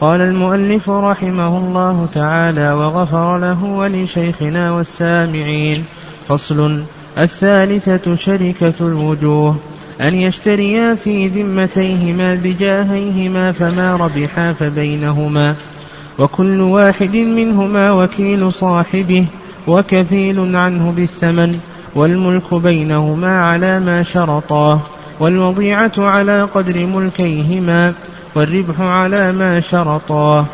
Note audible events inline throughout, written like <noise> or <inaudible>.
قال المؤلف رحمه الله تعالى وغفر له ولشيخنا والسامعين. فصل الثالثة شركة الوجوه. أن يشتريا في ذمتيهما بجاهيهما فما ربحا فبينهما. وكل واحد منهما وكيل صاحبه وكفيل عنه بالثمن. والملك بينهما على ما شرطاه والوضيعة على قدر ملكيهما. والربح على ما شرطاه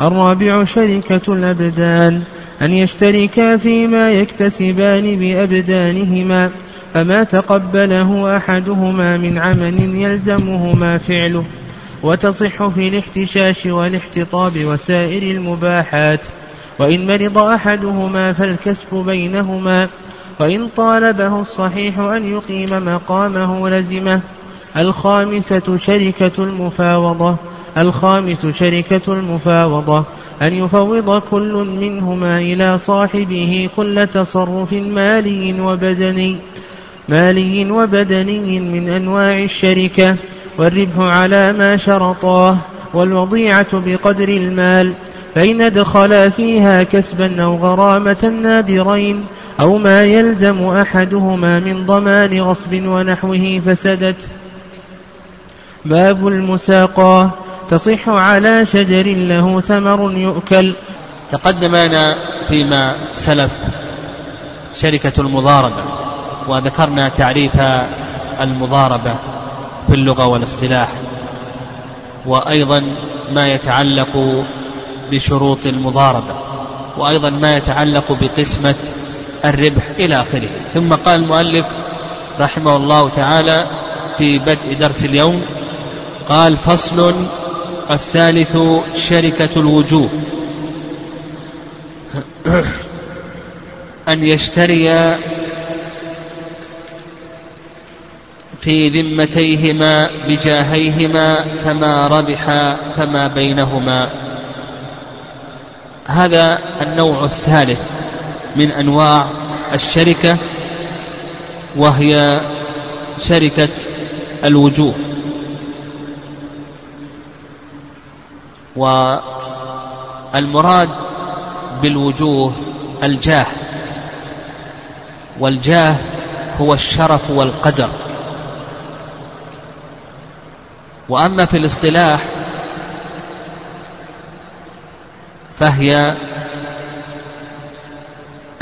الرابع شركة الأبدان أن يشتركا فيما يكتسبان بأبدانهما فما تقبله أحدهما من عمل يلزمهما فعله. وتصح في الاحتشاش والاحتطاب وسائر المباحات. وإن مرض أحدهما فالكسب بينهما. وإن طالبه الصحيح أن يقيم مقامه لزمه. الخامسة شركة المفاوضة الخامس شركة المفاوضة أن يفوض كل منهما إلى صاحبه كل تصرف مالي وبدني مالي وبدني من أنواع الشركة والربح على ما شرطاه والوضيعة بقدر المال فإن ادخلا فيها كسبا أو غرامة نادرين أو ما يلزم أحدهما من ضمان غصب ونحوه فسدت. باب المساقاة. تصح على شجر له ثمر يؤكل. تقدم لنا فيما سلف شركة المضاربة وذكرنا تعريف المضاربة في اللغة والاصطلاح وأيضا ما يتعلق بشروط المضاربة وأيضا ما يتعلق بقسمة الربح إلى آخره. ثم قال المؤلف رحمه الله تعالى في بدء درس اليوم قال فصل الثالث شركة الوجوه. أن يشتري في ذمتيهما بجاهيهما فما ربح فما بينهما. هذا النوع الثالث من أنواع الشركة وهي شركة الوجوه. والمراد بالوجوه الجاه والجاه هو الشرف والقدر. وأما في الاصطلاح فهي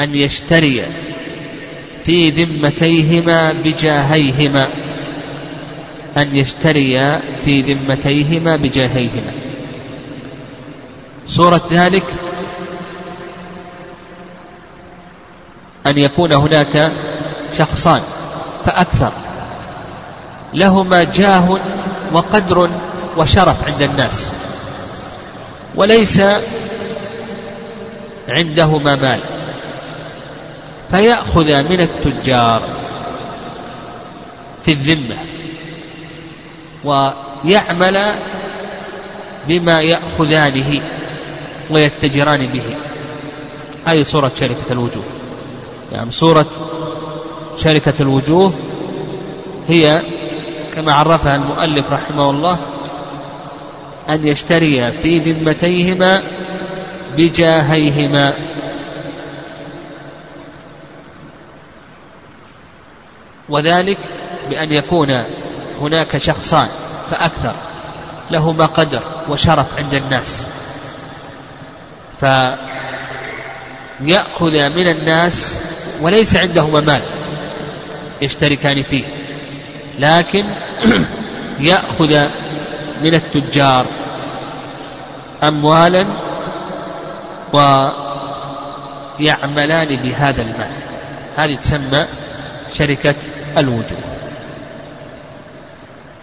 أن يشتري في ذمتيهما بجاهيهما أن يشتري في ذمتيهما بجاهيهما. صورة ذلك أن يكون هناك شخصان فأكثر لهما جاه وقدر وشرف عند الناس وليس عندهما مال فيأخذ من التجار في الذمة ويعمل بما يأخذانه ويتجران به. هذه صورة شركة الوجوه. يعني صورة شركة الوجوه هي كما عرفها المؤلف رحمه الله أن يشتري في ذمتيهما بجاهيهما. وذلك بأن يكون هناك شخصان فأكثر لهما قدر وشرف عند الناس. فيأخذ من الناس وليس عندهما مال يشتركان فيه لكن <clears throat> يأخذ من التجار أموالا ويعملان بهذا المال. هذه تسمى شركة الوجوه.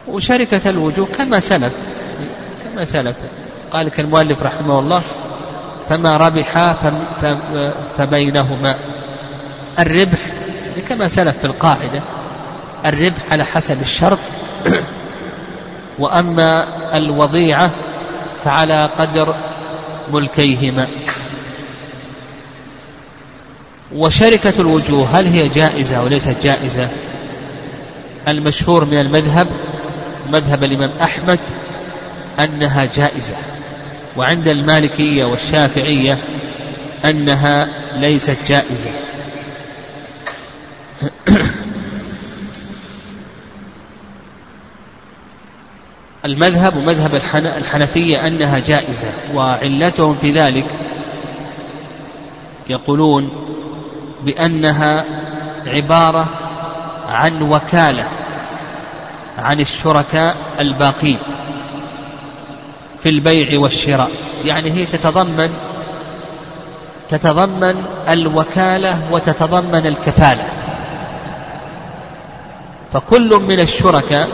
وشركة الوجوه كما سلف كما سلف. قال المؤلف رحمه الله فما ربح فبينهما. الربح كما سلف في القاعدة الربح على حسب الشرط. <clears throat> وأما الوضيعة فعلى قدر ملكيهما. وشركة الوجوه هل هي جائزة أو ليست جائزة؟ المشهور من المذهب مذهب الإمام أحمد أنها جائزة. وعند المالكية والشافعية أنها ليست جائزة. <clears throat> المذهب ومذهب الحنفية أنها جائزة وعلتهم في ذلك يقولون بأنها عبارة عن وكالة عن الشركاء الباقين. في البيع والشراء. يعني هي تتضمن تتضمن الوكالة وتتضمن الكفالة. فكل من الشركاء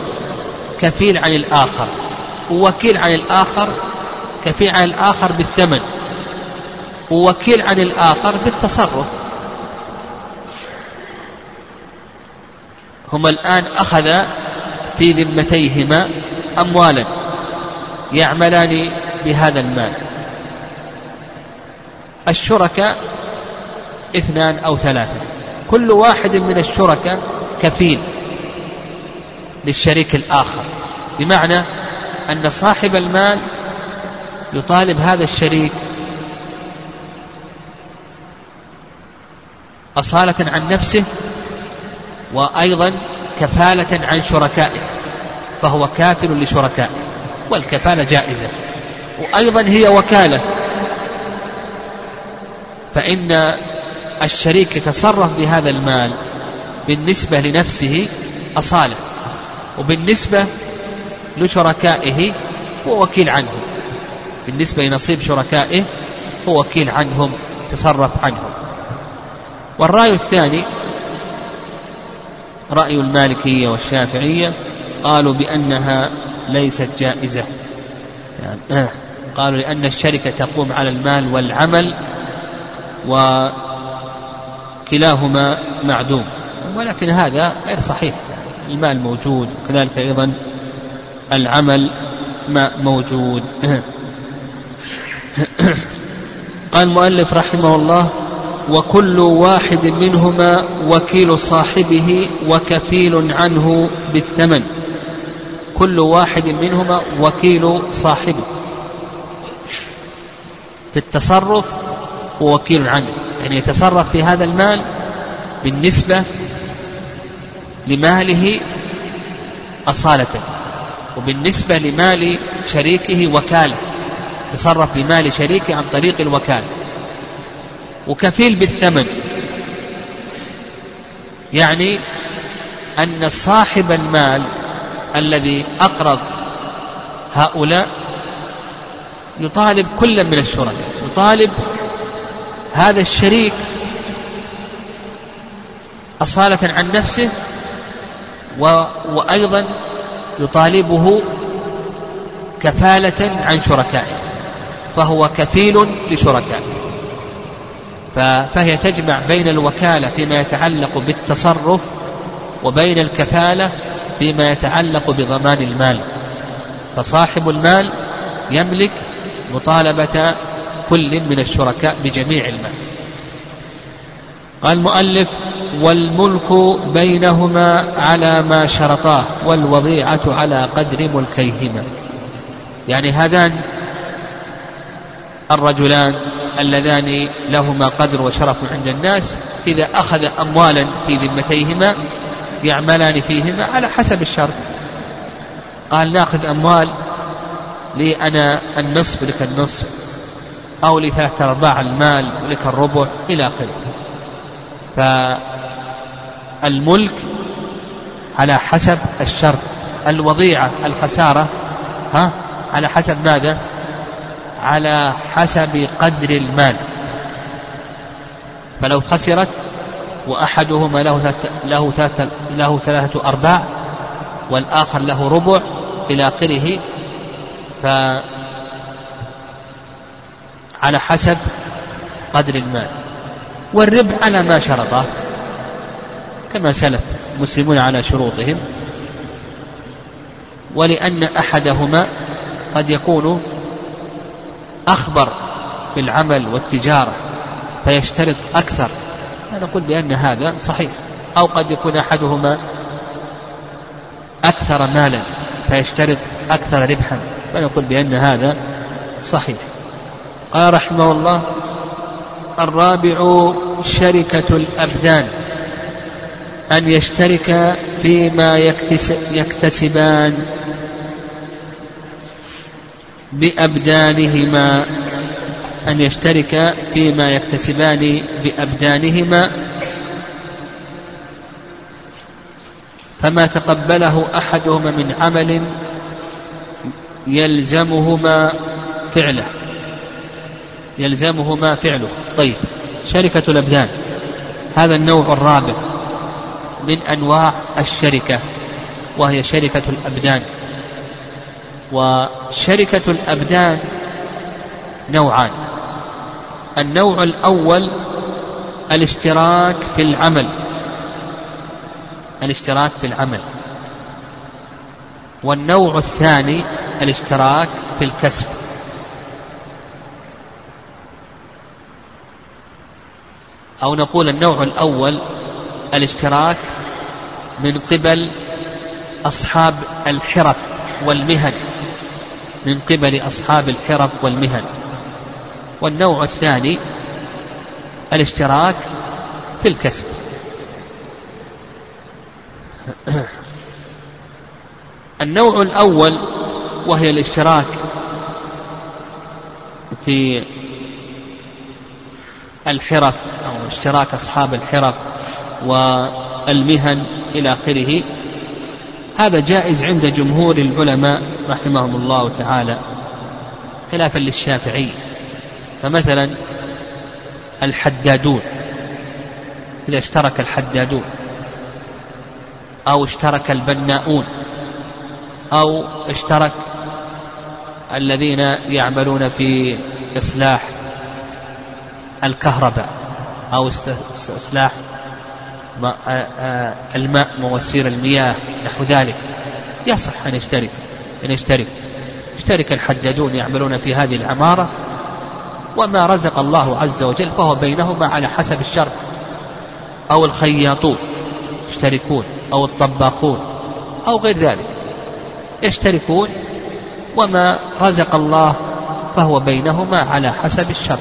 كفيل عن الآخر ووكيل عن الآخر كفيل عن الآخر بالثمن ووكيل عن الآخر بالتصرف. هما الآن أخذا في ذمتيهما أموالا. يعملان بهذا المال. الشركاء اثنان أو ثلاثة. كل واحد من الشركاء كفيل للشريك الآخر. بمعنى أن صاحب المال يطالب هذا الشريك أصالة عن نفسه وأيضا كفالة عن شركائه فهو كافل لشركائه. والكفالة جائزة. وأيضا هي وكالة. فإن الشريك يتصرف بهذا المال بالنسبة لنفسه أصالة وبالنسبة لشركائه هو وكيل عنهم. بالنسبة لنصيب شركائه هو وكيل عنهم تصرف عنهم. والرأي الثاني رأي المالكية والشافعية قالوا بأنها ليست جائزة. آه. قالوا لأن الشركة تقوم على المال والعمل وكلاهما معدوم. ولكن هذا غير صحيح. المال موجود وكذلك أيضا العمل موجود. <coughs> قال المؤلف رحمه الله وكل واحد منهما وكيل صاحبه وكفيل عنه بالثمن. كل واحد منهما وكيل صاحبه. في التصرف ووكيل عنه. يعني يتصرف في هذا المال بالنسبة لماله أصالة وبالنسبة لمال شريكه وكالة. تصرف بمال شريكه عن طريق الوكالة وكفيل بالثمن. يعني أن صاحب المال الذي أقرض هؤلاء. يطالب كلا من الشركاء. يطالب هذا الشريك أصالة عن نفسه و... وأيضا يطالبه كفالة عن شركائه فهو كفيل لشركائه. فهي تجمع بين الوكالة فيما يتعلق بالتصرف وبين الكفالة فيما يتعلق بضمان المال. فصاحب المال يملك مطالبة كل من الشركاء بجميع المال. قال المؤلف والملك بينهما على ما شرطاه والوضيعة على قدر ملكيهما. يعني هذان الرجلان اللذان لهما قدر وشرف عند الناس إذا أخذ أموالا في ذمتيهما يعملان فيهما على حسب الشرط. قال ناخذ أموال لي أنا النصف لك النصف أو لثلاثة أرباع المال ولك الربع إلى آخره. فالملك على حسب الشرط. الوضيعة الخسارة ها على حسب ماذا؟ على حسب قدر المال. فلو خسرت وأحدهما له له ثلاثة له ثلاثة أرباع والآخر له ربع إلى آخره. ف على حسب قدر المال. والربع على ما شرطه كما سلف المسلمون على شروطهم. ولأن أحدهما قد يكون أخبر بالعمل والتجارة فيشترط أكثر نقول بأن هذا صحيح. أو قد يكون أحدهما أكثر مالا فيشترط أكثر ربحا. فنقول بأن هذا صحيح. قال رحمه الله الرابع شركة الأبدان أن يشترك فيما يكتسبان بأبدانهما. أن يشترك فيما يكتسبان بأبدانهما. فما تقبله أحدهما من عمل يلزمهما فعله. يلزمهما فعله. طيب شركة الأبدان هذا النوع الرابع من أنواع الشركة وهي شركة الأبدان. وشركة الأبدان نوعان. النوع الأول الاشتراك في العمل. الاشتراك في العمل. والنوع الثاني الاشتراك في الكسب. أو نقول النوع الأول الاشتراك من قبل أصحاب الحرف والمهن. من قبل أصحاب الحرف والمهن. والنوع الثاني الاشتراك في الكسب. النوع الأول وهي الاشتراك في الحرف أو اشتراك أصحاب الحرف والمهن إلى آخره. هذا جائز عند جمهور العلماء رحمهم الله تعالى خلافا للشافعي. فمثلا الحدادون إذا اشترك الحدادون أو اشترك البناؤون أو اشترك الذين يعملون في إصلاح الكهرباء أو إصلاح الماء مواسير المياه نحو ذلك. يصح أن يشترك أن يشترك. يشترك الحدادون يعملون في هذه العمارة وما رزق الله عز وجل فهو بينهما على حسب الشرط. أو الخياطون يشتركون أو الطباخون أو غير ذلك. يشتركون وما رزق الله فهو بينهما على حسب الشرط.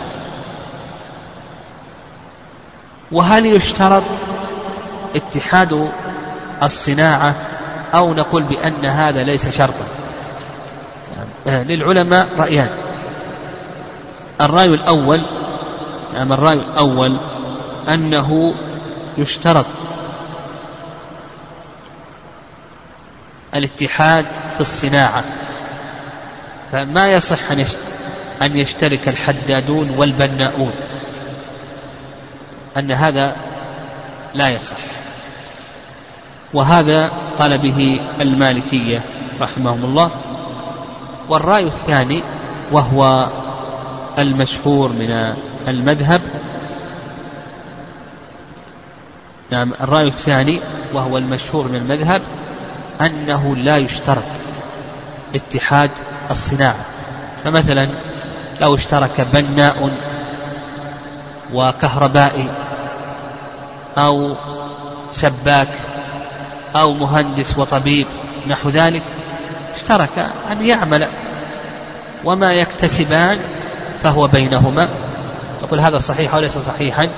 وهل يشترط اتحاد الصناعة أو نقول بأن هذا ليس شرطا؟ للعلماء رأيان. الرأي الأول نعم الرأي الأول أنه يشترط الاتحاد في الصناعة. فما يصح أن يشترك الحدادون والبناؤون؟ أن هذا لا يصح. وهذا قال به المالكية رحمهم الله. والرأي الثاني وهو المشهور من المذهب. نعم الرأي الثاني وهو المشهور من المذهب أنه لا يشترط اتحاد الصناعة. فمثلا لو اشترك بناء وكهربائي أو سباك أو مهندس وطبيب نحو ذلك اشترك أن يعمل. وما يكتسبان فهو بينهما. نقول هذا صحيح وليس صحيحا؟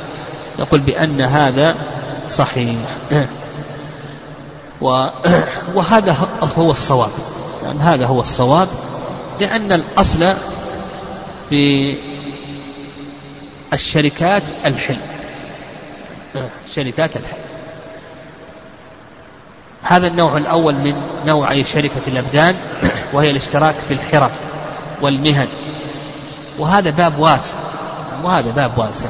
نقول بأن هذا صحيح. وهذا هو الصواب. يعني هذا هو الصواب لأن الأصل في الشركات الحلم. شركات الحلم. هذا النوع الأول من نوعي شركة الأبدان وهي الاشتراك في الحرف والمهن. وهذا باب واسع. وهذا باب واسع.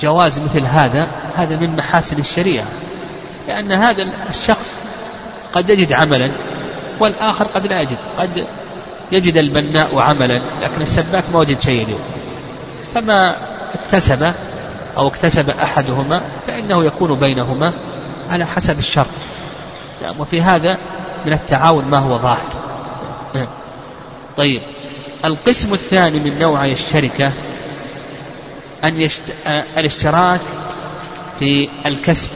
وجواز مثل هذا هذا من محاسن الشريعة. لأن هذا الشخص قد يجد عملا والآخر قد لا يجد. قد يجد البناء عملا لكن السباك ما وجد شيء اليوم فما اكتسب أو اكتسب أحدهما فإنه يكون بينهما على حسب الشرط. نعم وفي هذا من التعاون ما هو ظاهر. طيب. القسم الثاني من نوعي الشركة أن يشت... الاشتراك في الكسب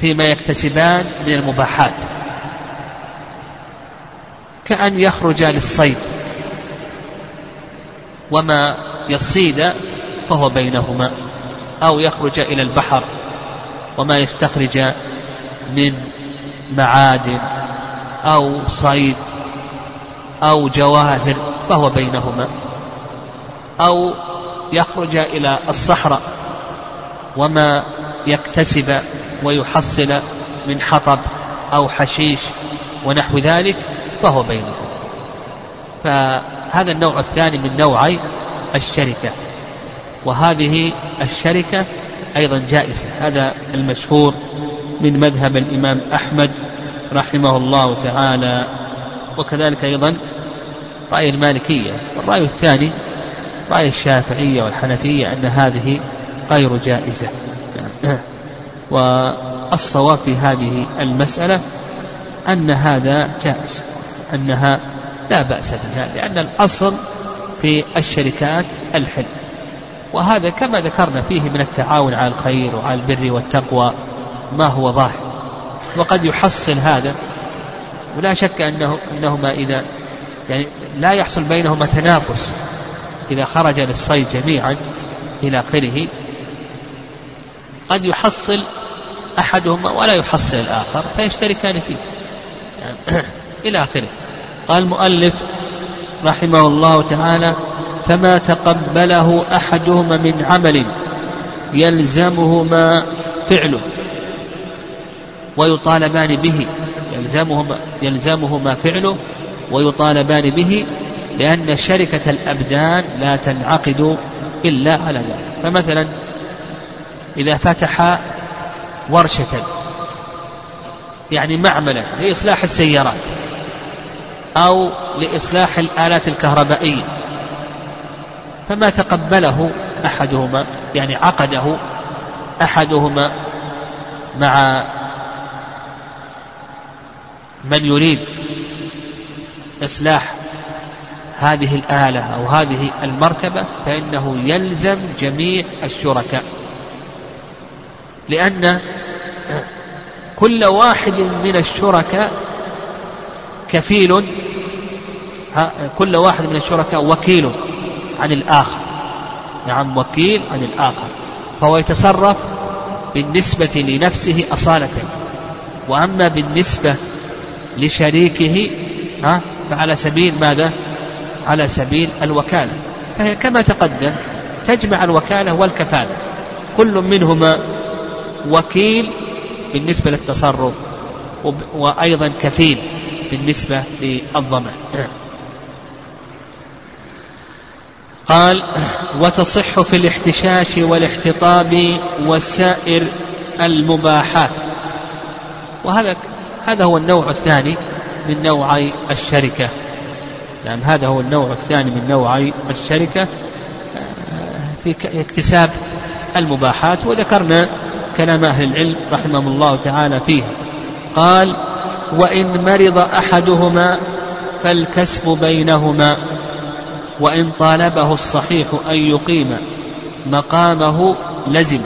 فيما يكتسبان من المباحات. كأن يخرج للصيد وما يصيد فهو بينهما أو يخرج إلى البحر وما يستخرج من معادن أو صيد. أو جواهر فهو بينهما أو يخرج إلى الصحراء وما يكتسب ويحصل من حطب أو حشيش ونحو ذلك فهو بينهما. فهذا النوع الثاني من نوعي الشركة وهذه الشركة أيضا جائزة. هذا المشهور من مذهب الإمام أحمد رحمه الله تعالى وكذلك أيضا رأي المالكية. والرأي الثاني رأي الشافعية والحنفية أن هذه غير جائزة. <clears throat> والصواب في هذه المسألة أن هذا جائز أنها لا بأس بها لأن الأصل في الشركات الحل. وهذا كما ذكرنا فيه من التعاون على الخير وعلى البر والتقوى ما هو ظاهر. وقد يحصل هذا ولا شك أنه أنهما إذا يعني لا يحصل بينهما تنافس. إذا خرج للصيد جميعا إلى آخره قد يحصل أحدهما ولا يحصل الآخر فيشتركان فيه. يعني <clears throat> إلى آخره. قال المؤلف رحمه الله تعالى فما تقبله أحدهما من عمل يلزمهما فعله ويطالبان به يلزمهما يلزمهما فعله ويطالبان به لأن شركة الأبدان لا تنعقد إلا على ذلك. فمثلا إذا فتح ورشة يعني معملا لإصلاح السيارات أو لإصلاح الآلات الكهربائية فما تقبله أحدهما يعني عقده أحدهما مع من يريد إصلاح هذه الآلة أو هذه المركبة فإنه يلزم جميع الشركاء. لأن كل واحد من الشركاء كفيل كل واحد من الشركاء وكيل عن الآخر. نعم وكيل عن الآخر. فهو يتصرف بالنسبة لنفسه أصالة. وأما بالنسبة لشريكه ها فعلى سبيل ماذا؟ على سبيل الوكالة. فهي كما تقدم تجمع الوكالة والكفالة. كل منهما وكيل بالنسبة للتصرف وأيضا كفيل بالنسبة للضمان. قال وتصح في الاحتشاش والاحتطاب وسائر المباحات. وهذا هذا هو النوع الثاني من نوعي الشركة. نعم هذا هو النوع الثاني من نوعي الشركة في اكتساب المباحات وذكرنا كلام أهل العلم رحمهم الله تعالى فيه. قال وإن مرض أحدهما فالكسب بينهما وإن طالبه الصحيح أن يقيم مقامه لزم.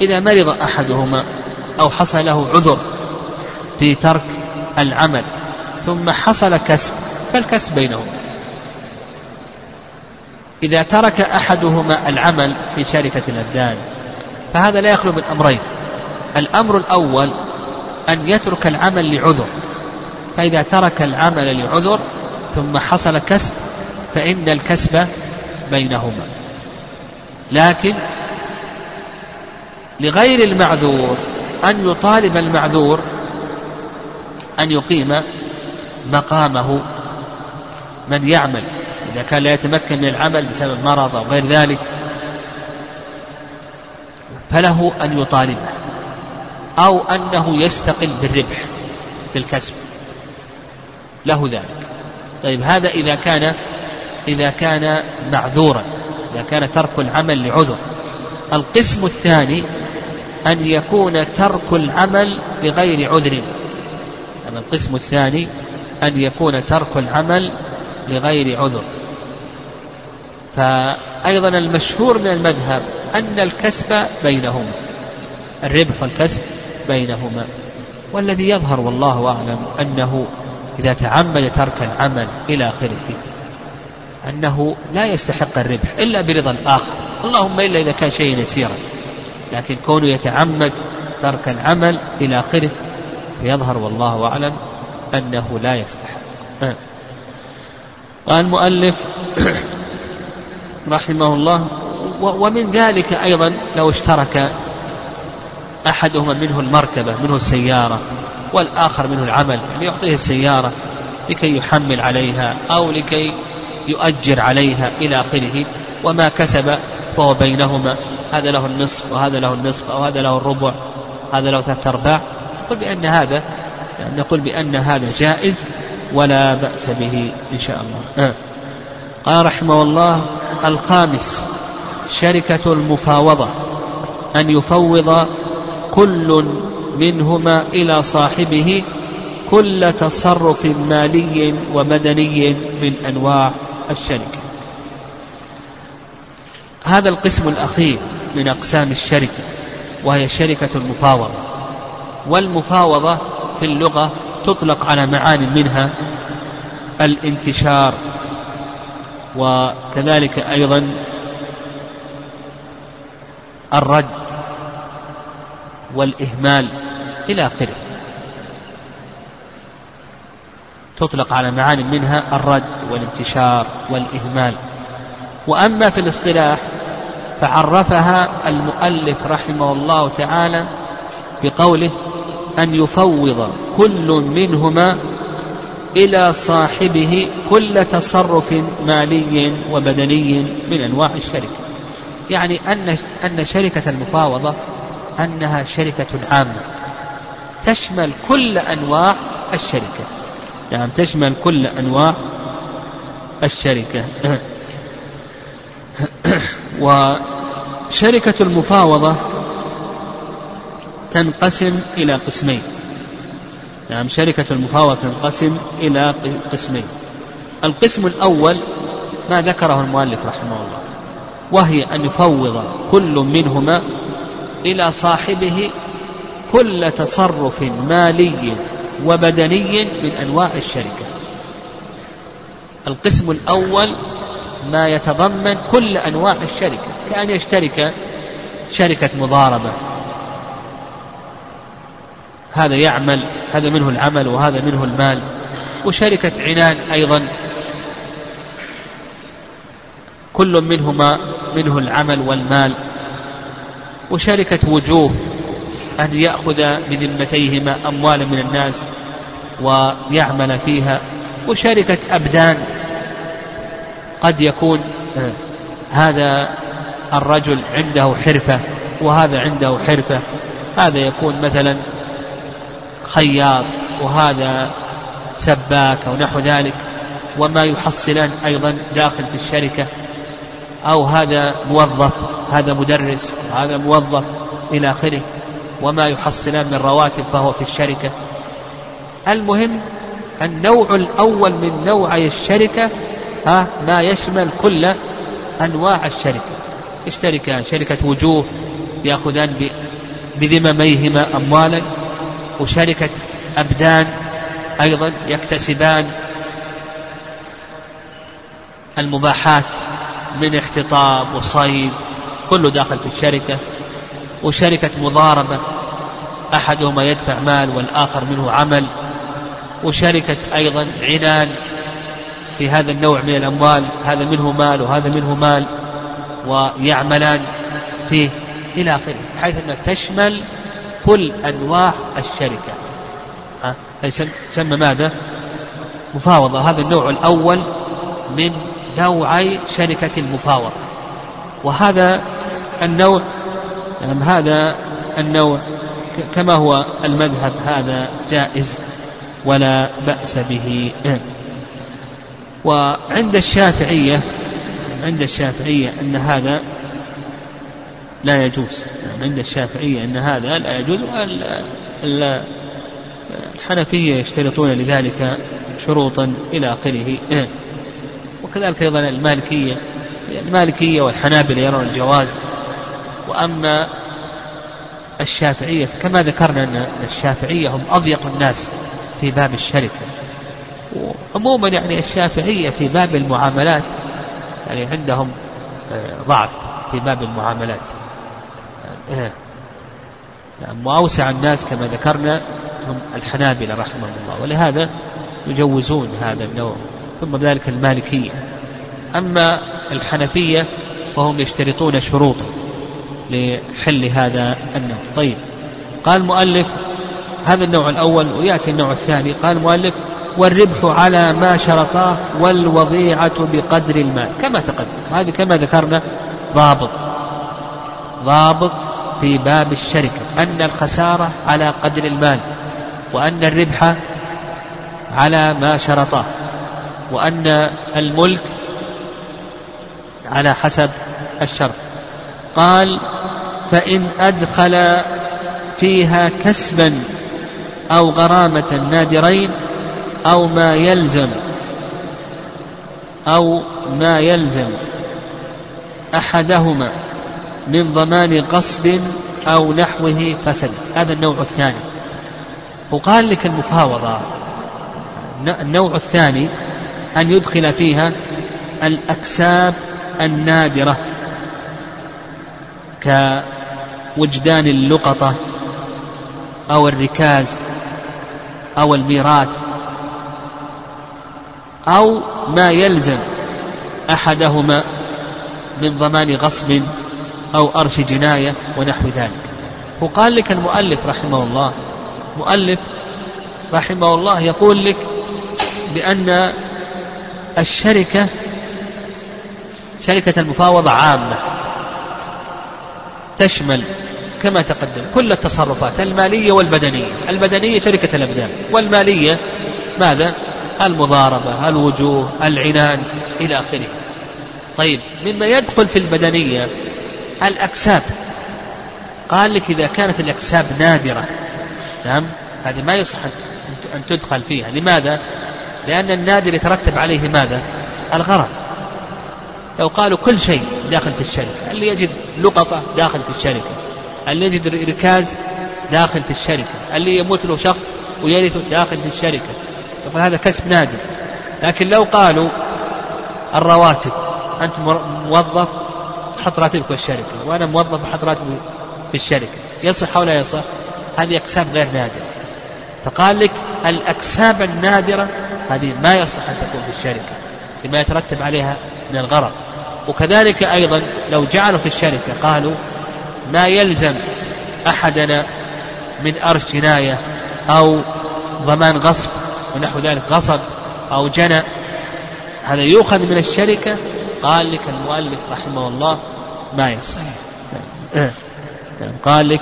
إذا مرض أحدهما أو حصل له عذر في ترك العمل ثم حصل كسب فالكسب بينهما. إذا ترك أحدهما العمل في شركة الأبدان فهذا لا يخلو من أمرين. الأمر الأول أن يترك العمل لعذر. فإذا ترك العمل لعذر ثم حصل كسب فإن الكسب بينهما. لكن لغير المعذور أن يطالب المعذور أن يقيم مقامه من يعمل إذا كان لا يتمكن من العمل بسبب مرض أو غير ذلك فله أن يطالبه أو أنه يستقل بالربح بالكسب. له ذلك. طيب هذا إذا كان إذا كان معذورا إذا كان ترك العمل لعذر. القسم الثاني أن يكون ترك العمل لغير عذر. القسم الثاني أن يكون ترك العمل لغير عذر. فأيضا المشهور من المذهب أن الكسب بينهما الربح والكسب بينهما. والذي يظهر والله أعلم أنه إذا تعمد ترك العمل إلى آخره أنه لا يستحق الربح إلا برضا الآخر. اللهم إلا إذا كان شيء يسيرا لكن كونه يتعمد ترك العمل إلى آخره فيظهر والله أعلم أنه لا يستحق. آه. قال المؤلف <coughs> رحمه الله ومن ذلك أيضا لو اشترك أحدهما منه المركبة منه السيارة والآخر منه العمل يعني يعطيه السيارة لكي يحمل عليها أو لكي يؤجر عليها إلى آخره وما كسب فهو بينهما. هذا له النصف وهذا له النصف أو هذا له الربع هذا له ثلاثة أرباع. نقول بأن هذا نقول بأن هذا جائز ولا بأس به إن شاء الله. آه. قال رحمه الله الخامس شركة المفاوضة أن يفوض كل منهما إلى صاحبه كل تصرف مالي ومدني من أنواع الشركة. هذا القسم الأخير من أقسام الشركة وهي شركة المفاوضة. والمفاوضة في اللغة تطلق على معان منها الانتشار وكذلك أيضا الرد والإهمال إلى آخره. تطلق على معان منها الرد والانتشار والإهمال. وأما في الاصطلاح فعرفها المؤلف رحمه الله تعالى بقوله أن يفوض كل منهما إلى صاحبه كل تصرف مالي وبدني من أنواع الشركة. يعني أن أن شركة المفاوضة أنها شركة عامة. تشمل كل أنواع الشركة. نعم تشمل كل أنواع الشركة. <coughs> وشركة المفاوضة تنقسم إلى قسمين. نعم شركة المفاوضة تنقسم إلى قسمين. القسم الأول ما ذكره المؤلف رحمه الله وهي أن يفوض كل منهما إلى صاحبه كل تصرف مالي وبدني من أنواع الشركة. القسم الأول ما يتضمن كل أنواع الشركة كأن يشترك شركة مضاربة. هذا يعمل هذا منه العمل وهذا منه المال. وشركة عنان أيضا. كل منهما منه العمل والمال. وشركة وجوه أن يأخذ بذمتيهما أموالا من الناس ويعمل فيها. وشركة أبدان. قد يكون آه، هذا الرجل عنده حرفة وهذا عنده حرفة. هذا يكون مثلا خياط وهذا سباك أو نحو ذلك وما يحصلان أيضا داخل في الشركة أو هذا موظف هذا مدرس وهذا موظف إلى آخره وما يحصلان من رواتب فهو في الشركة. المهم النوع الأول من نوعي الشركة ها ما يشمل كل أنواع الشركة. اشترك شركة وجوه يأخذان بذمميهما أموالا. وشركة أبدان أيضا يكتسبان المباحات من احتطاب وصيد كله داخل في الشركة. وشركة مضاربة أحدهما يدفع مال والآخر منه عمل. وشركة أيضا عنان في هذا النوع من الأموال هذا منه مال وهذا منه مال ويعملان فيه إلى آخره حيث أنها تشمل كل أنواع الشركة. أه؟ يسمى ماذا؟ مفاوضة. هذا النوع الأول من نوعي شركة المفاوضة. وهذا النوع يعني هذا النوع كما هو المذهب هذا جائز ولا بأس به. وعند الشافعية عند الشافعية أن هذا لا يجوز. عند الشافعية أن هذا لا يجوز الحنفية يشترطون لذلك شروطا إلى آخره. وكذلك أيضا المالكية. المالكية والحنابلة يرون الجواز. وأما الشافعية كما ذكرنا أن الشافعية هم أضيق الناس في باب الشركة. عموما يعني الشافعية في باب المعاملات يعني عندهم آه، ضعف في باب المعاملات. وأوسع الناس كما ذكرنا هم الحنابلة رحمهم الله ولهذا يجوزون هذا النوع ثم ذلك المالكية. أما الحنفية فهم يشترطون شروطا لحل هذا النوع. طيب قال المؤلف هذا النوع الأول ويأتي النوع الثاني. قال المؤلف والربح على ما شرطاه والوضيعة بقدر المال كما تقدم. هذه كما ذكرنا ضابط ضابط في باب الشركة أن الخسارة على قدر المال وأن الربح على ما شرطاه وأن الملك على حسب الشرط. قال فإن أدخل فيها كسبا أو غرامة نادرين أو ما يلزم أو ما يلزم أحدهما من ضمان غصب أو نحوه فسد. هذا النوع الثاني. وقال لك المفاوضة النوع الثاني أن يدخل فيها الأكساب النادرة كوجدان اللقطة أو الركاز أو الميراث أو ما يلزم أحدهما من ضمان غصب أو أرش جناية ونحو ذلك. وقال لك المؤلف رحمه الله مؤلف رحمه الله يقول لك بأن الشركة شركة المفاوضة عامة تشمل كما تقدم كل التصرفات المالية والبدنية. البدنية شركة الأبدان والمالية ماذا؟ المضاربة الوجوه العنان إلى آخره. طيب مما يدخل في البدنية الأكساب. قال لك إذا كانت الأكساب نادرة نعم هذه ما يصح أن تدخل فيها. لماذا؟ لأن النادر يترتب عليه ماذا؟ الغرض. لو قالوا كل شيء داخل في الشركة اللي يجد لقطة داخل في الشركة اللي يجد ركاز داخل في الشركة اللي يموت له شخص ويرث داخل في الشركة يقول هذا كسب نادر. لكن لو قالوا الرواتب أنت موظف تحط راتبك في الشركة وأنا موظف أحط راتبي في الشركة. يصح أو لا يصح؟ هذه أكساب غير نادرة. فقال لك الأكساب النادرة هذه ما يصح أن تكون في الشركة لما يترتب عليها من الغرض. وكذلك أيضا لو جعلوا في الشركة قالوا ما يلزم أحدنا من أرش جناية أو ضمان غصب ونحو ذلك غصب أو جنى. هذا يؤخذ من الشركة قال لك المؤلف رحمه الله ما يصح. قال لك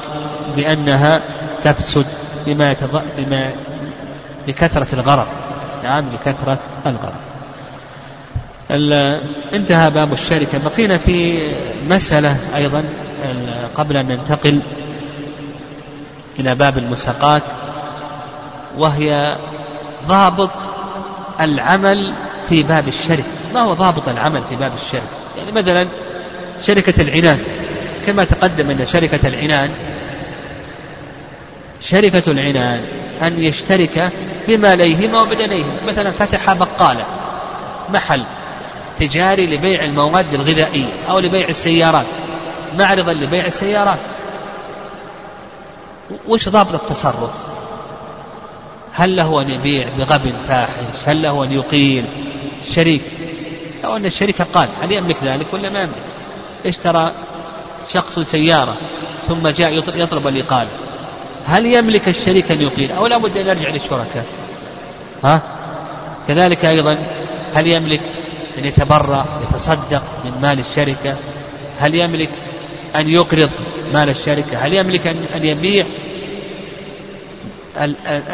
بأنها تفسد بما, يتض... بما لكثرة الغرض. نعم لكثرة الغرض. انتهى باب الشركة. بقينا في مسألة أيضا قبل أن ننتقل إلى باب المساقات وهي ضابط العمل في باب الشركة. ما هو ضابط العمل في باب الشركة يعني مثلا شركة العنان كما تقدم أن شركة العنان شركة العنان أن يشترك بماليهما وبدنيهما. مثلا فتح بقالة محل تجاري لبيع المواد الغذائية أو لبيع السيارات معرضا لبيع السيارات. وش ضابط التصرف؟ هل له أن يبيع بغب فاحش؟ هل له أن يقيل شريك؟ لو أن الشريك قال هل يملك ذلك ولا ما يملك؟ اشترى شخص سيارة ثم جاء يطلب الإقالة هل يملك الشريك أن يقيل؟ أو لا بد أن يرجع للشركاء. ها؟ كذلك أيضا هل يملك أن يتبرع يتصدق من مال الشركة؟ هل يملك أن يقرض مال الشركة؟ هل يملك أن يبيع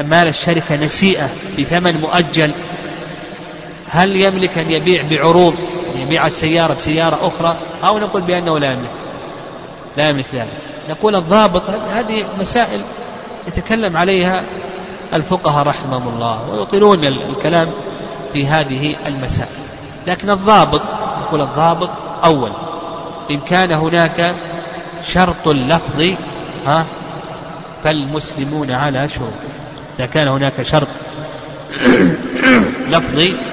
مال الشركة نسيئة بثمن مؤجل؟ هل يملك أن يبيع بعروض؟ يبيع السيارة بسيارة أخرى؟ أو نقول بأنه لا يملك. لا يملك ذلك. نقول الضابط هذه مسائل يتكلم عليها الفقهاء رحمهم الله ويطيلون الكلام في هذه المسائل. لكن الضابط نقول الضابط أول. إن كان هناك شرط لفظي ها فالمسلمون على شروطه. إذا كان هناك شرط <coughs> لفظي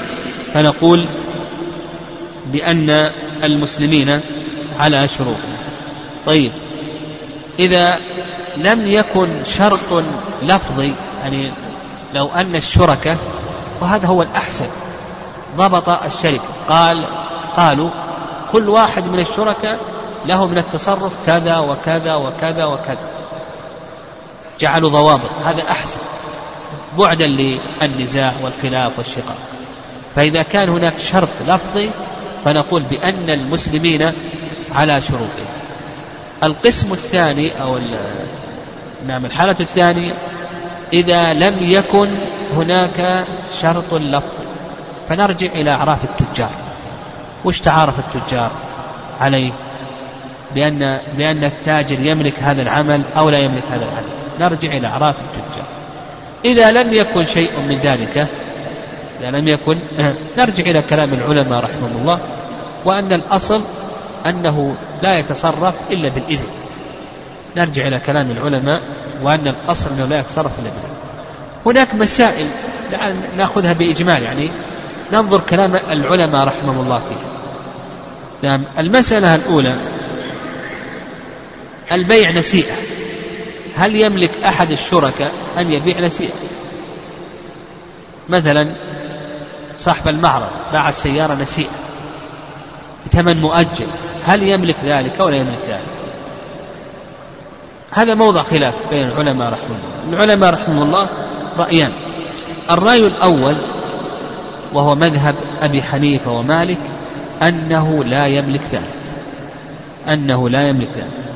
فنقول بأن المسلمين على شروطه طيب إذا لم يكن شرط لفظي يعني لو أن الشركة وهذا هو الأحسن ضبط الشركة قال قالوا كل واحد من الشركاء له من التصرف كذا وكذا وكذا وكذا. جعلوا ضوابط هذا أحسن بعدا للنزاع والخلاف والشقاق. فإذا كان هناك شرط لفظي فنقول بأن المسلمين على شروطهم القسم الثاني أو نعم الحالة الثانية إذا لم يكن هناك شرط لفظي فنرجع إلى أعراف التجار. وش تعارف التجار عليه؟ بأن بأن التاجر يملك هذا العمل أو لا يملك هذا العمل. نرجع إلى أعراف التجار. إذا لم يكن شيء من ذلك إذا لم يكن نرجع إلى كلام العلماء رحمهم الله وأن الأصل أنه لا يتصرف إلا بالإذن. نرجع إلى كلام العلماء وأن الأصل أنه لا يتصرف إلا بالإذن. هناك مسائل نأخذها بإجمال يعني ننظر كلام العلماء رحمهم الله فيها. نعم المسألة الأولى البيع نسيئة. هل يملك أحد الشركاء أن يبيع نسيئة؟ مثلا صاحب المعرض باع السيارة نسيئة. بثمن مؤجل. هل يملك ذلك أو لا يملك ذلك؟ هذا موضع خلاف بين العلماء رحمه الله. العلماء رحمه الله رأيان. الرأي الأول وهو مذهب أبي حنيفة ومالك أنه لا يملك ذلك. أنه لا يملك ذلك.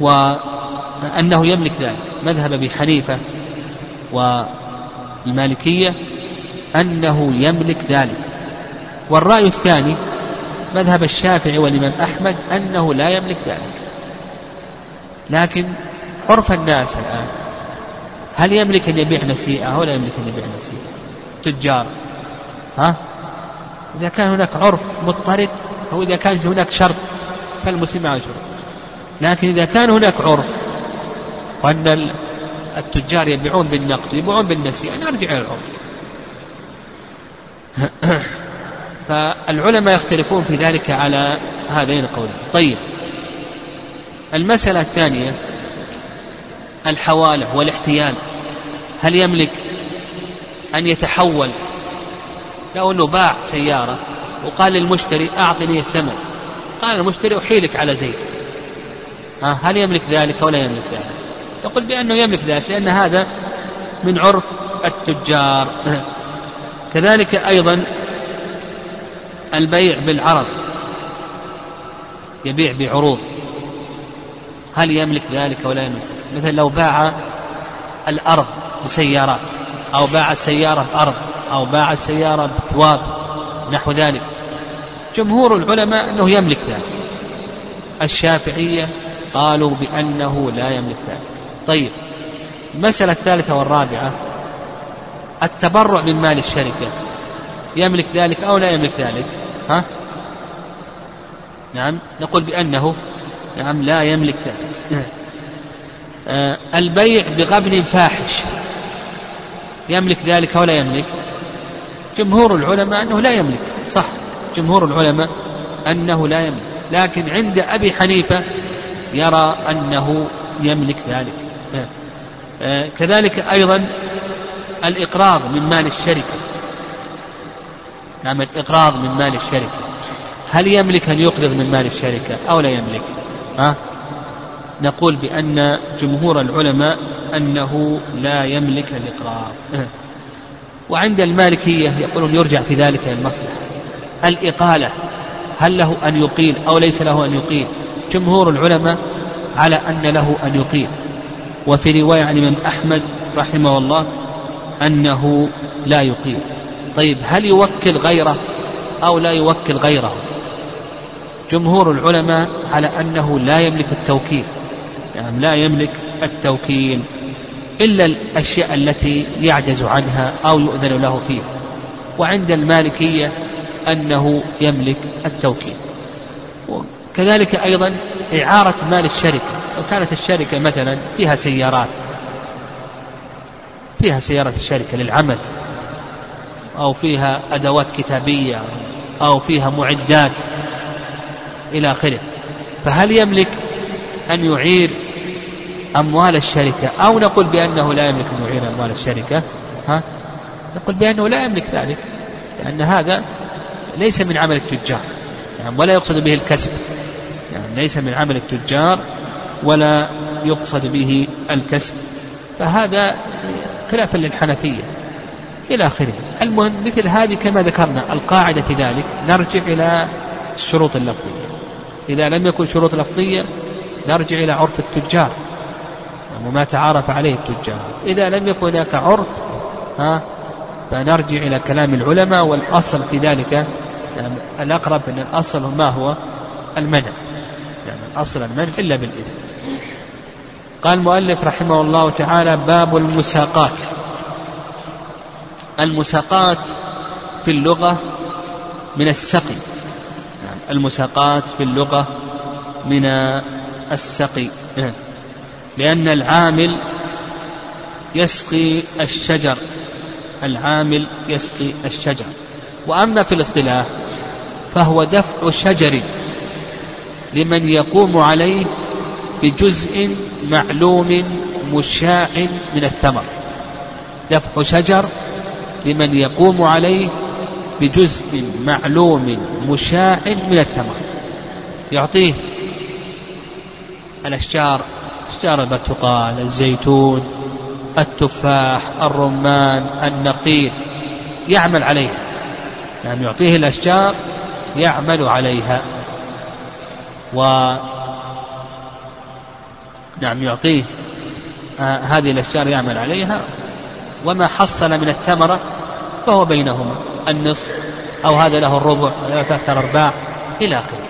وأنه يملك ذلك. مذهب أبي حنيفة والمالكية أنه يملك ذلك. والرأي الثاني مذهب الشافعي والإمام أحمد أنه لا يملك ذلك. لكن عرف الناس الآن هل يملك أن يبيع نسيئة أو لا يملك أن يبيع نسيئة تجار. ها؟ إذا كان هناك عرف مضطرد أو إذا كان هناك شرط فالمسلم على شرط لكن إذا كان هناك عرف وأن التجار يبيعون بالنقد يبيعون بالنسيئة نرجع إلى العرف. <coughs> فالعلماء يختلفون في ذلك على هذين القولين. طيب. المسألة الثانية الحوالة والاحتيال. هل يملك أن يتحول؟ لو أنه باع سيارة وقال للمشتري أعطني الثمن. قال المشتري أحيلك على زيد. ها هل يملك ذلك أو لا يملك ذلك؟ يقول بأنه يملك ذلك لأن هذا من عرف التجار. كذلك أيضا البيع بالعرض يبيع بعروض. هل يملك ذلك أو لا يملك؟ مثل لو باع الأرض بسيارات أو باع السيارة بأرض أو باع السيارة بثواب نحو ذلك جمهور العلماء أنه يملك ذلك. الشافعية قالوا بأنه لا يملك ذلك. طيب المسألة الثالثة والرابعة التبرع من مال الشركة. يملك ذلك أو لا يملك ذلك؟ ها؟ نعم. نقول بأنه نعم لا يملك ذلك. آه البيع بغبن فاحش. يملك ذلك أو لا يملك؟ جمهور العلماء أنه لا يملك. صح. جمهور العلماء أنه لا يملك. لكن عند أبي حنيفة يرى أنه يملك ذلك. آه. آه كذلك أيضا الإقراض من مال الشركة. نعم الإقراض من مال الشركة. هل يملك أن يقرض من مال الشركة أو لا يملك؟ ها؟ نقول بأن جمهور العلماء أنه لا يملك الإقراض. وعند المالكية يقولون يرجع في ذلك إلى المصلحة. الإقالة هل له أن يقيل أو ليس له أن يقيل؟ جمهور العلماء على أن له أن يقيل. وفي رواية عن الإمام أحمد رحمه الله أنه لا يقيل طيب هل يوكل غيره أو لا يوكل غيره؟ جمهور العلماء على أنه لا يملك التوكيل. يعني لا يملك التوكيل إلا الأشياء التي يعجز عنها أو يؤذن له فيها. وعند المالكية أنه يملك التوكيل. وكذلك أيضا إعارة مال الشركة. لو كانت الشركة مثلا فيها سيارات فيها سيارة الشركة للعمل أو فيها أدوات كتابية أو فيها معدات إلى آخره. فهل يملك أن يعير أموال الشركة؟ أو نقول بأنه لا يملك أن يعير أموال الشركة ها؟ نقول بأنه لا يملك ذلك لأن هذا ليس من عمل التجار يعني ولا يقصد به الكسب يعني ليس من عمل التجار ولا يقصد به الكسب. فهذا خلافا للحنفية. إلى آخره. المهم مثل هذه كما ذكرنا القاعدة في ذلك. نرجع إلى الشروط اللفظية. إذا لم يكن شروط لفظية نرجع إلى عرف التجار. وما تعارف عليه التجار. إذا لم يكن هناك عرف ها فنرجع إلى كلام العلماء والأصل في ذلك. يعني الأقرب أن الأصل ما هو؟ المنع. يعني الأصل المنع إلا بالإذن. قال المؤلف رحمه الله تعالى باب المساقات. المساقات في اللغة من السقي. المساقات في اللغة من السقي. لأن العامل يسقي الشجر. العامل يسقي الشجر. وأما في الاصطلاح فهو دفع شجر لمن يقوم عليه بجزء معلوم مشاع من الثمر. دفع شجر لمن يقوم عليه بجزء معلوم مشاع من الثمر. يعطيه الأشجار أشجار البرتقال الزيتون التفاح الرمان النخيل يعمل عليها. يعني يعطيه الأشجار يعمل عليها. و نعم يعطيه آه هذه الأشجار يعمل عليها. وما حصل من الثمرة فهو بينهما النصف أو هذا له الربع ثلاثة أرباع إلى آخره.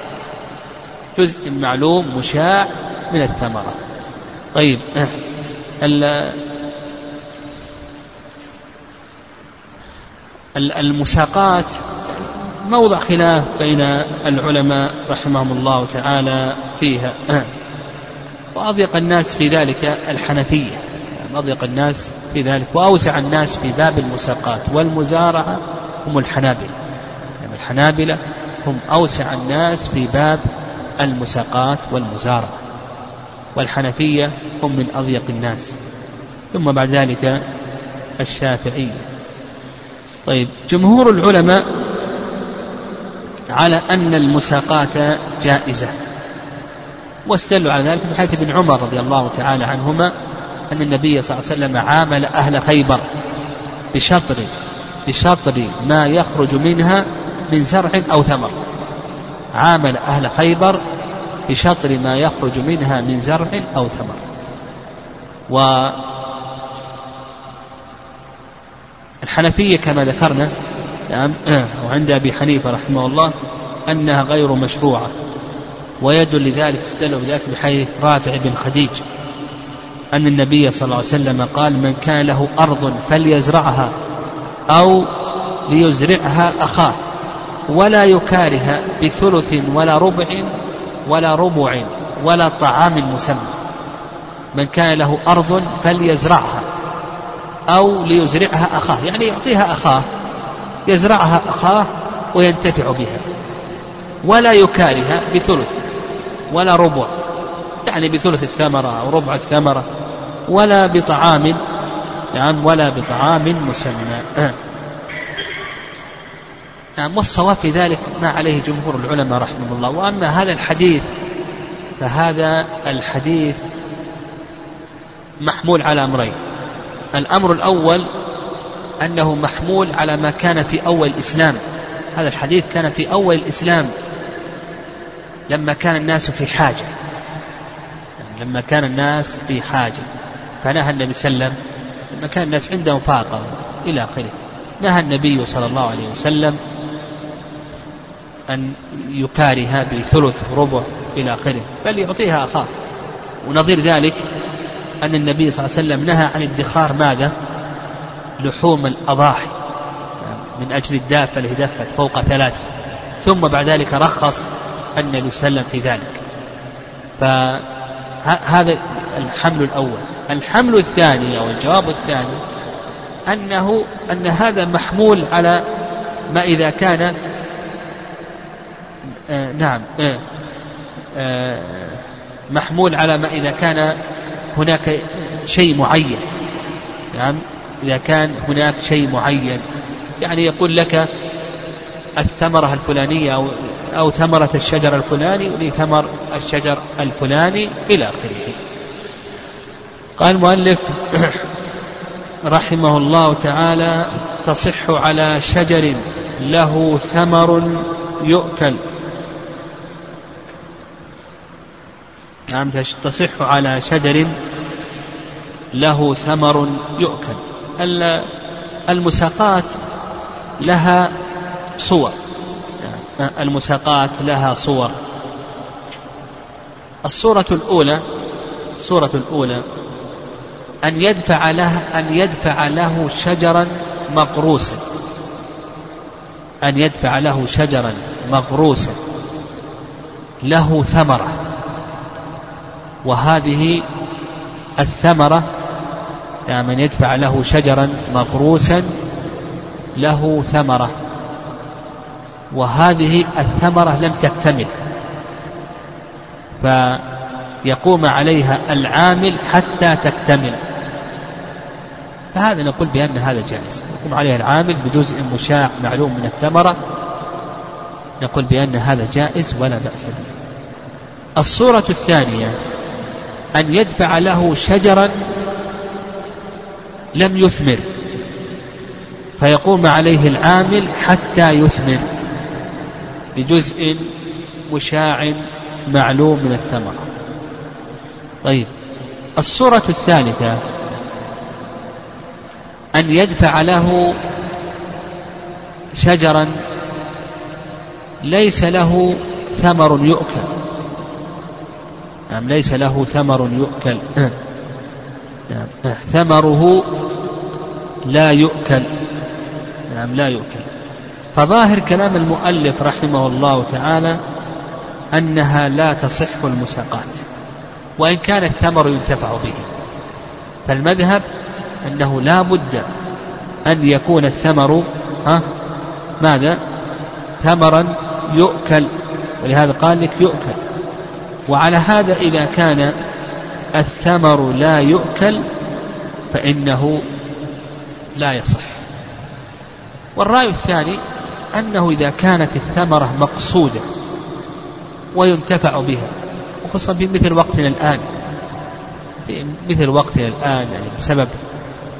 جزء معلوم مشاع من الثمرة. طيب المساقات موضع خلاف بين العلماء رحمهم الله تعالى فيها. وأضيق الناس في ذلك الحنفية. أضيق الناس في ذلك وأوسع الناس في باب المساقات. والمزارعة هم الحنابلة. يعني الحنابلة هم أوسع الناس في باب المساقات والمزارعة. والحنفية هم من أضيق الناس. ثم بعد ذلك الشافعية. طيب جمهور العلماء على أن المساقات جائزة. واستدلوا على ذلك من حيث ابن عمر رضي الله تعالى عنهما أن النبي صلى الله عليه وسلم عامل أهل خيبر بشطر بشطر ما يخرج منها من زرع أو ثمر. عامل أهل خيبر بشطر ما يخرج منها من زرع أو ثمر. و الحنفية كما ذكرنا نعم وعند أبي حنيفة رحمه الله أنها غير مشروعة. ويدل لذلك استدلوا بذلك بحديث رافع بن خديج أن النبي صلى الله عليه وسلم قال من كان له أرض فليزرعها أو ليزرعها أخاه ولا يكاره بثلث ولا ربع ولا ربع ولا طعام مسمى. من كان له أرض فليزرعها أو ليزرعها أخاه يعني يعطيها أخاه يزرعها أخاه وينتفع بها ولا يكارها بثلث. ولا ربع. يعني بثلث الثمرة أو ربع الثمرة. ولا بطعام. نعم ولا بطعام مسمى. <clears throat> نعم والصواب في ذلك ما عليه جمهور العلماء رحمه الله. وأما هذا الحديث فهذا الحديث محمول على أمرين. الأمر الأول أنه محمول على ما كان في أول الإسلام. هذا الحديث كان في أول الإسلام. لما كان الناس في حاجة. لما كان الناس في حاجة. فنهى النبي صلى الله عليه وسلم لما كان الناس عندهم فاقة إلى آخره. نهى النبي صلى الله عليه وسلم أن يكارها بثلث ربع إلى آخره. بل يعطيها أخاه. ونظير ذلك أن النبي صلى الله عليه وسلم نهى عن ادخار ماذا؟ لحوم الأضاحي. من أجل الدافة التي دفت فوق ثلاث. ثم بعد ذلك رخص عليه وسلم في ذلك. فهذا الحمل الأول. الحمل الثاني أو الجواب الثاني أنه أن هذا محمول على ما إذا كان آه نعم آه آه محمول على ما إذا كان هناك شيء معين. نعم إذا كان هناك شيء معين. يعني يقول لك الثمرة الفلانية أو أو ثمرة الشجر الفلاني ولثمر الشجر الفلاني إلى آخره. قال المؤلف <clears throat> رحمه الله تعالى تصح على شجر له ثمر يؤكل. نعم تصح على شجر له ثمر يؤكل. المساقات لها صور. المساقات لها صور. الصورة الأولى الصورة الأولى أن يدفع له أن يدفع له شجرا مغروسا أن يدفع له شجرا مغروسا له ثمرة. وهذه الثمرة يعني من يدفع له شجرا مغروسا له ثمرة. وهذه الثمرة لم تكتمل. فيقوم عليها العامل حتى تكتمل. فهذا نقول بأن هذا جائز. يقوم عليها العامل بجزء مشاع معلوم من الثمرة. نقول بأن هذا جائز ولا بأس به. الصورة الثانية أن يدفع له شجرا لم يثمر. فيقوم عليه العامل حتى يثمر. بجزء مشاع معلوم من الثمرة. طيب الصورة الثالثة أن يدفع له شجرا ليس له ثمر يؤكل. نعم ليس له ثمر يؤكل. نعم ثمره لا يؤكل. نعم لا يؤكل. فظاهر كلام المؤلف رحمه الله تعالى أنها لا تصح المساقات وإن كان الثمر ينتفع به. فالمذهب أنه لا بد أن يكون الثمر ها ماذا؟ ثمرا يؤكل ولهذا قال لك يؤكل. وعلى هذا إذا كان الثمر لا يؤكل فإنه لا يصح. والرأي الثاني أنه إذا كانت الثمرة مقصودة وينتفع بها وخصوصا في مثل وقتنا الآن في مثل وقتنا الآن يعني بسبب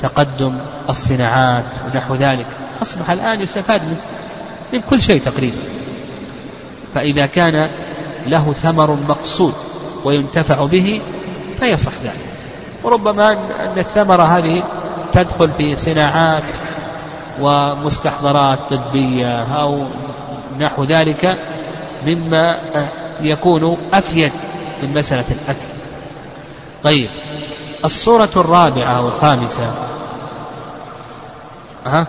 تقدم الصناعات ونحو ذلك أصبح الآن يستفاد من, من كل شيء تقريبا. فإذا كان له ثمر مقصود وينتفع به فيصح ذلك. وربما أن الثمرة هذه تدخل في صناعات ومستحضرات طبية أو نحو ذلك مما يكون أفيد من مسألة الأكل. طيب الصورة الرابعة والخامسة. ها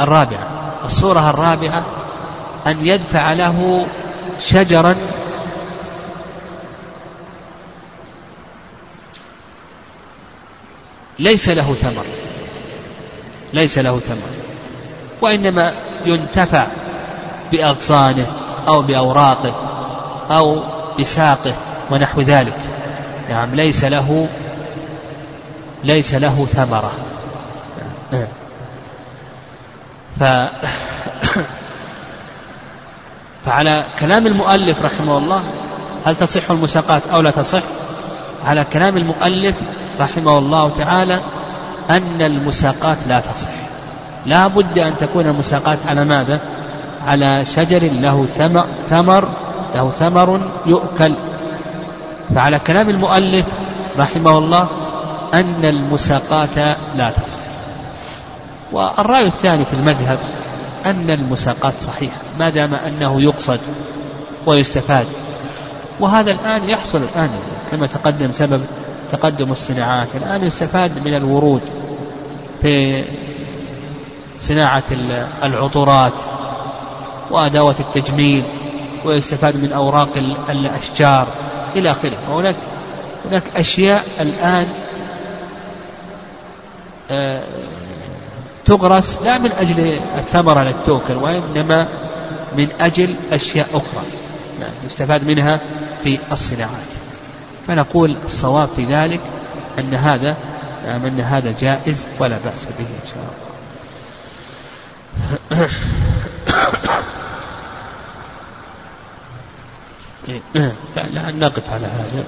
الرابعة. الصورة الرابعة أن يدفع له شجرا. ليس له ثمر. ليس له ثمر وإنما ينتفع بأغصانه أو بأوراقه أو بساقه ونحو ذلك. نعم ليس له ليس له ثمرة. ف <coughs> فعلى كلام المؤلف رحمه الله هل تصح المساقات أو لا تصح؟ على كلام المؤلف رحمه الله تعالى أن المساقات لا تصح. لا بد أن تكون المساقات على ماذا؟ على شجر له ثمر له ثمر يؤكل. فعلى كلام المؤلف رحمه الله أن المساقات لا تصح. والرأي الثاني في المذهب أن المساقات صحيحة ما دام أنه يقصد ويستفاد. وهذا الآن يحصل الآن كما تقدم سبب تقدم الصناعات. الآن يستفاد من الورود في صناعة العطورات وأدوات التجميل ويستفاد من أوراق الأشجار إلى آخره. وهناك هناك أشياء الآن آه، تغرس لا من أجل الثمرة التي تؤكل وإنما من أجل أشياء أخرى. يعني يستفاد منها في الصناعات. فنقول الصواب في ذلك أن هذا أن هذا جائز ولا بأس به إن شاء الله. <coughs> لا, لا نقف على هذا.